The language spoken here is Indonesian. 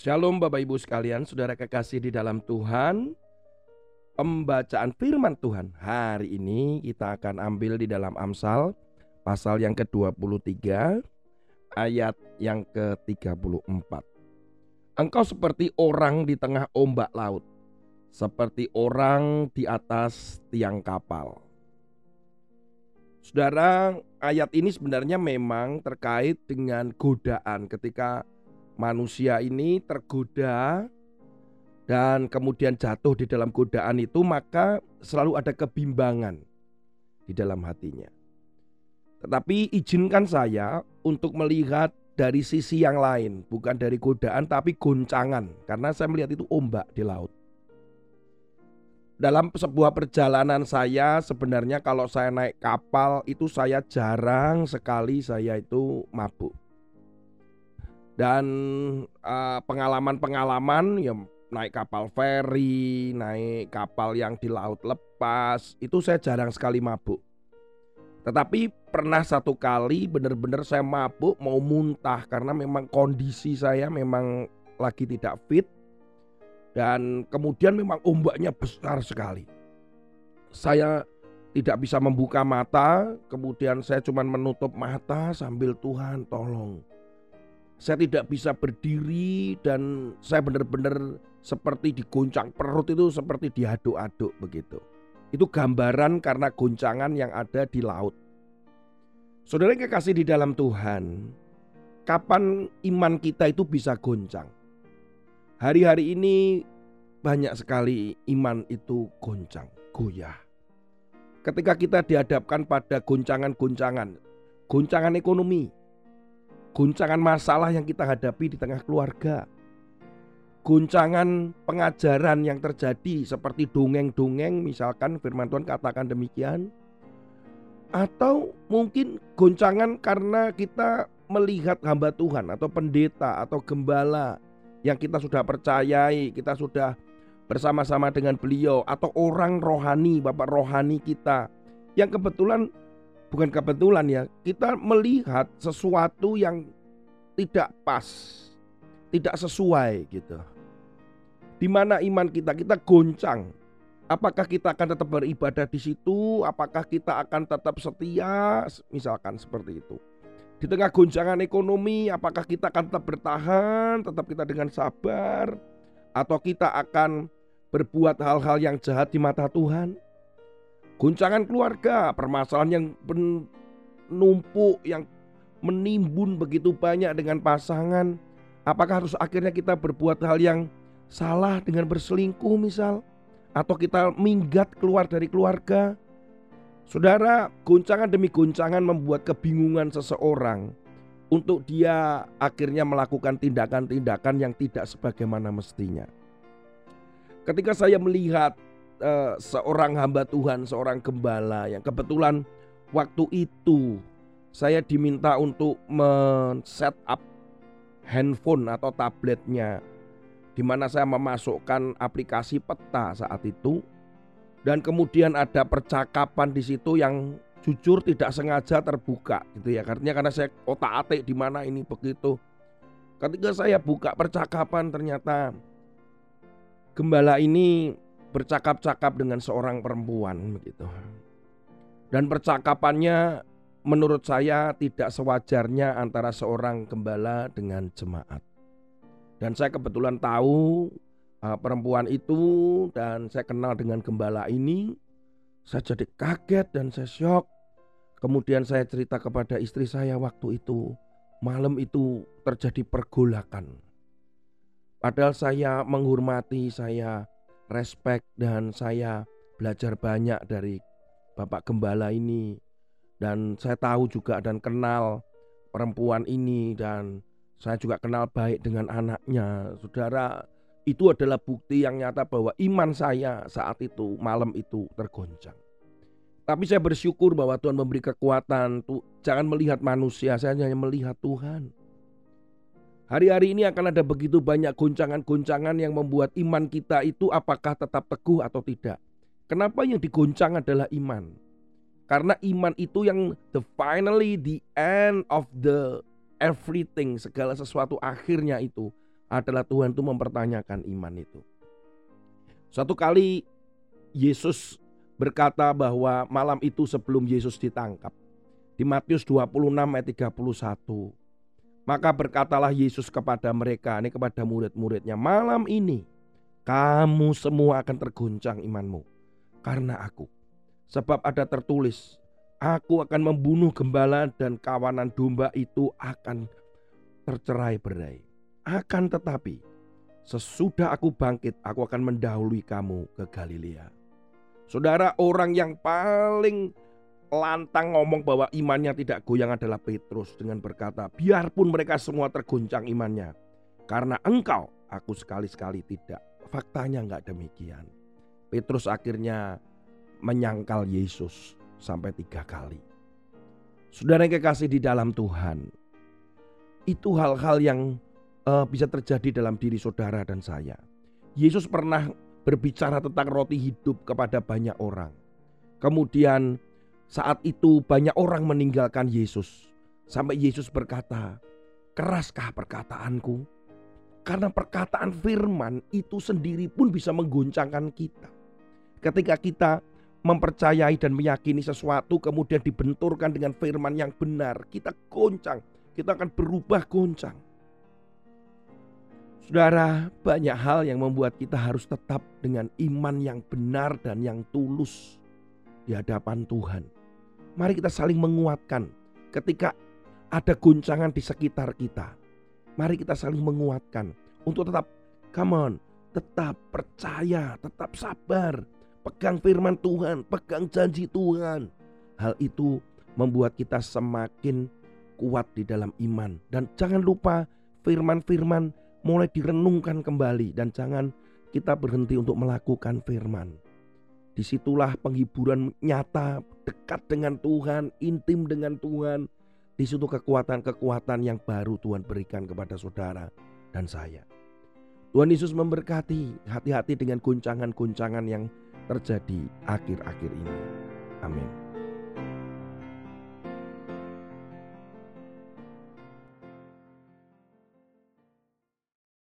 Shalom Bapak Ibu sekalian, saudara kekasih di dalam Tuhan. Pembacaan firman Tuhan hari ini kita akan ambil di dalam Amsal pasal yang ke-23 ayat yang ke-34. Engkau seperti orang di tengah ombak laut, seperti orang di atas tiang kapal. Saudara, ayat ini sebenarnya memang terkait dengan godaan ketika manusia ini tergoda dan kemudian jatuh di dalam godaan itu maka selalu ada kebimbangan di dalam hatinya. Tetapi izinkan saya untuk melihat dari sisi yang lain, bukan dari godaan tapi goncangan, karena saya melihat itu ombak di laut. Dalam sebuah perjalanan saya sebenarnya kalau saya naik kapal itu saya jarang sekali saya itu mabuk. Dan pengalaman pengalaman-pengalaman ya naik kapal feri, naik kapal yang di laut lepas, itu saya jarang sekali mabuk. Tetapi pernah satu kali benar-benar saya mabuk mau muntah karena memang kondisi saya memang lagi tidak fit dan kemudian memang ombaknya besar sekali. Saya tidak bisa membuka mata, kemudian saya cuma menutup mata sambil Tuhan tolong. Saya tidak bisa berdiri dan saya benar-benar seperti digoncang perut itu seperti diaduk-aduk begitu. Itu gambaran karena goncangan yang ada di laut. Saudara yang kekasih di dalam Tuhan, kapan iman kita itu bisa goncang? Hari-hari ini banyak sekali iman itu goncang, goyah. Ketika kita dihadapkan pada goncangan-goncangan, goncangan ekonomi, goncangan masalah yang kita hadapi di tengah keluarga, goncangan pengajaran yang terjadi seperti dongeng-dongeng misalkan firman Tuhan katakan demikian. Atau mungkin goncangan karena kita melihat hamba Tuhan atau pendeta atau gembala yang kita sudah percayai, kita sudah bersama-sama dengan beliau atau orang rohani, Bapak rohani kita yang kebetulan bukan kebetulan ya, kita melihat sesuatu yang tidak pas tidak sesuai gitu. Di mana iman kita kita goncang. Apakah kita akan tetap beribadah di situ? Apakah kita akan tetap setia? Misalkan seperti itu. Di tengah goncangan ekonomi, apakah kita akan tetap bertahan, tetap kita dengan sabar, atau kita akan berbuat hal-hal yang jahat di mata Tuhan? Goncangan keluarga, permasalahan yang menumpuk, yang menimbun begitu banyak dengan pasangan, Apakah harus akhirnya kita berbuat hal yang salah dengan berselingkuh misal atau kita minggat keluar dari keluarga? Saudara, goncangan demi goncangan membuat kebingungan seseorang untuk dia akhirnya melakukan tindakan-tindakan yang tidak sebagaimana mestinya. Ketika saya melihat uh, seorang hamba Tuhan, seorang gembala yang kebetulan waktu itu saya diminta untuk men-set up handphone atau tabletnya di mana saya memasukkan aplikasi peta saat itu. Dan kemudian ada percakapan di situ yang jujur tidak sengaja terbuka gitu ya. Karena karena saya otak atik di mana ini begitu. Ketika saya buka percakapan ternyata gembala ini bercakap-cakap dengan seorang perempuan begitu dan percakapannya menurut saya tidak sewajarnya antara seorang gembala dengan jemaat. Dan saya kebetulan tahu uh, perempuan itu dan saya kenal dengan gembala ini. Saya jadi kaget dan saya syok. Kemudian saya cerita kepada istri saya waktu itu. Malam itu terjadi pergolakan. Padahal saya menghormati, saya respect dan saya belajar banyak dari Bapak Gembala ini dan saya tahu juga dan kenal perempuan ini dan saya juga kenal baik dengan anaknya. Saudara, itu adalah bukti yang nyata bahwa iman saya saat itu malam itu tergoncang. Tapi saya bersyukur bahwa Tuhan memberi kekuatan. Tuh, jangan melihat manusia, saya hanya melihat Tuhan. Hari-hari ini akan ada begitu banyak goncangan-goncangan yang membuat iman kita itu apakah tetap teguh atau tidak. Kenapa yang digoncang adalah iman? Karena iman itu yang the finally the end of the everything segala sesuatu akhirnya itu adalah Tuhan itu mempertanyakan iman itu. Suatu kali Yesus berkata bahwa malam itu sebelum Yesus ditangkap di Matius 26 ayat 31 maka berkatalah Yesus kepada mereka, ini kepada murid-muridnya, malam ini kamu semua akan terguncang imanmu karena aku. Sebab ada tertulis, aku akan membunuh gembala dan kawanan domba itu akan tercerai berai. Akan tetapi, sesudah aku bangkit, aku akan mendahului kamu ke Galilea. Saudara, orang yang paling lantang ngomong bahwa imannya tidak goyang adalah Petrus dengan berkata, biarpun mereka semua terguncang imannya, karena engkau, aku sekali-sekali tidak. Faktanya enggak demikian. Petrus akhirnya menyangkal Yesus sampai tiga kali. Saudara yang kekasih di dalam Tuhan, itu hal-hal yang uh, bisa terjadi dalam diri saudara dan saya. Yesus pernah berbicara tentang roti hidup kepada banyak orang. Kemudian saat itu banyak orang meninggalkan Yesus. Sampai Yesus berkata, keraskah perkataanku? Karena perkataan firman itu sendiri pun bisa mengguncangkan kita. Ketika kita mempercayai dan meyakini sesuatu kemudian dibenturkan dengan firman yang benar, kita goncang, kita akan berubah goncang. Saudara, banyak hal yang membuat kita harus tetap dengan iman yang benar dan yang tulus di hadapan Tuhan. Mari kita saling menguatkan ketika ada guncangan di sekitar kita. Mari kita saling menguatkan untuk tetap come on, tetap percaya, tetap sabar, pegang firman Tuhan, pegang janji Tuhan. Hal itu membuat kita semakin kuat di dalam iman dan jangan lupa firman-firman mulai direnungkan kembali dan jangan kita berhenti untuk melakukan firman. Di situlah penghiburan nyata, dekat dengan Tuhan, intim dengan Tuhan. Di situ kekuatan-kekuatan yang baru Tuhan berikan kepada saudara dan saya. Tuhan Yesus memberkati hati-hati dengan guncangan-guncangan yang terjadi akhir-akhir ini. Amin.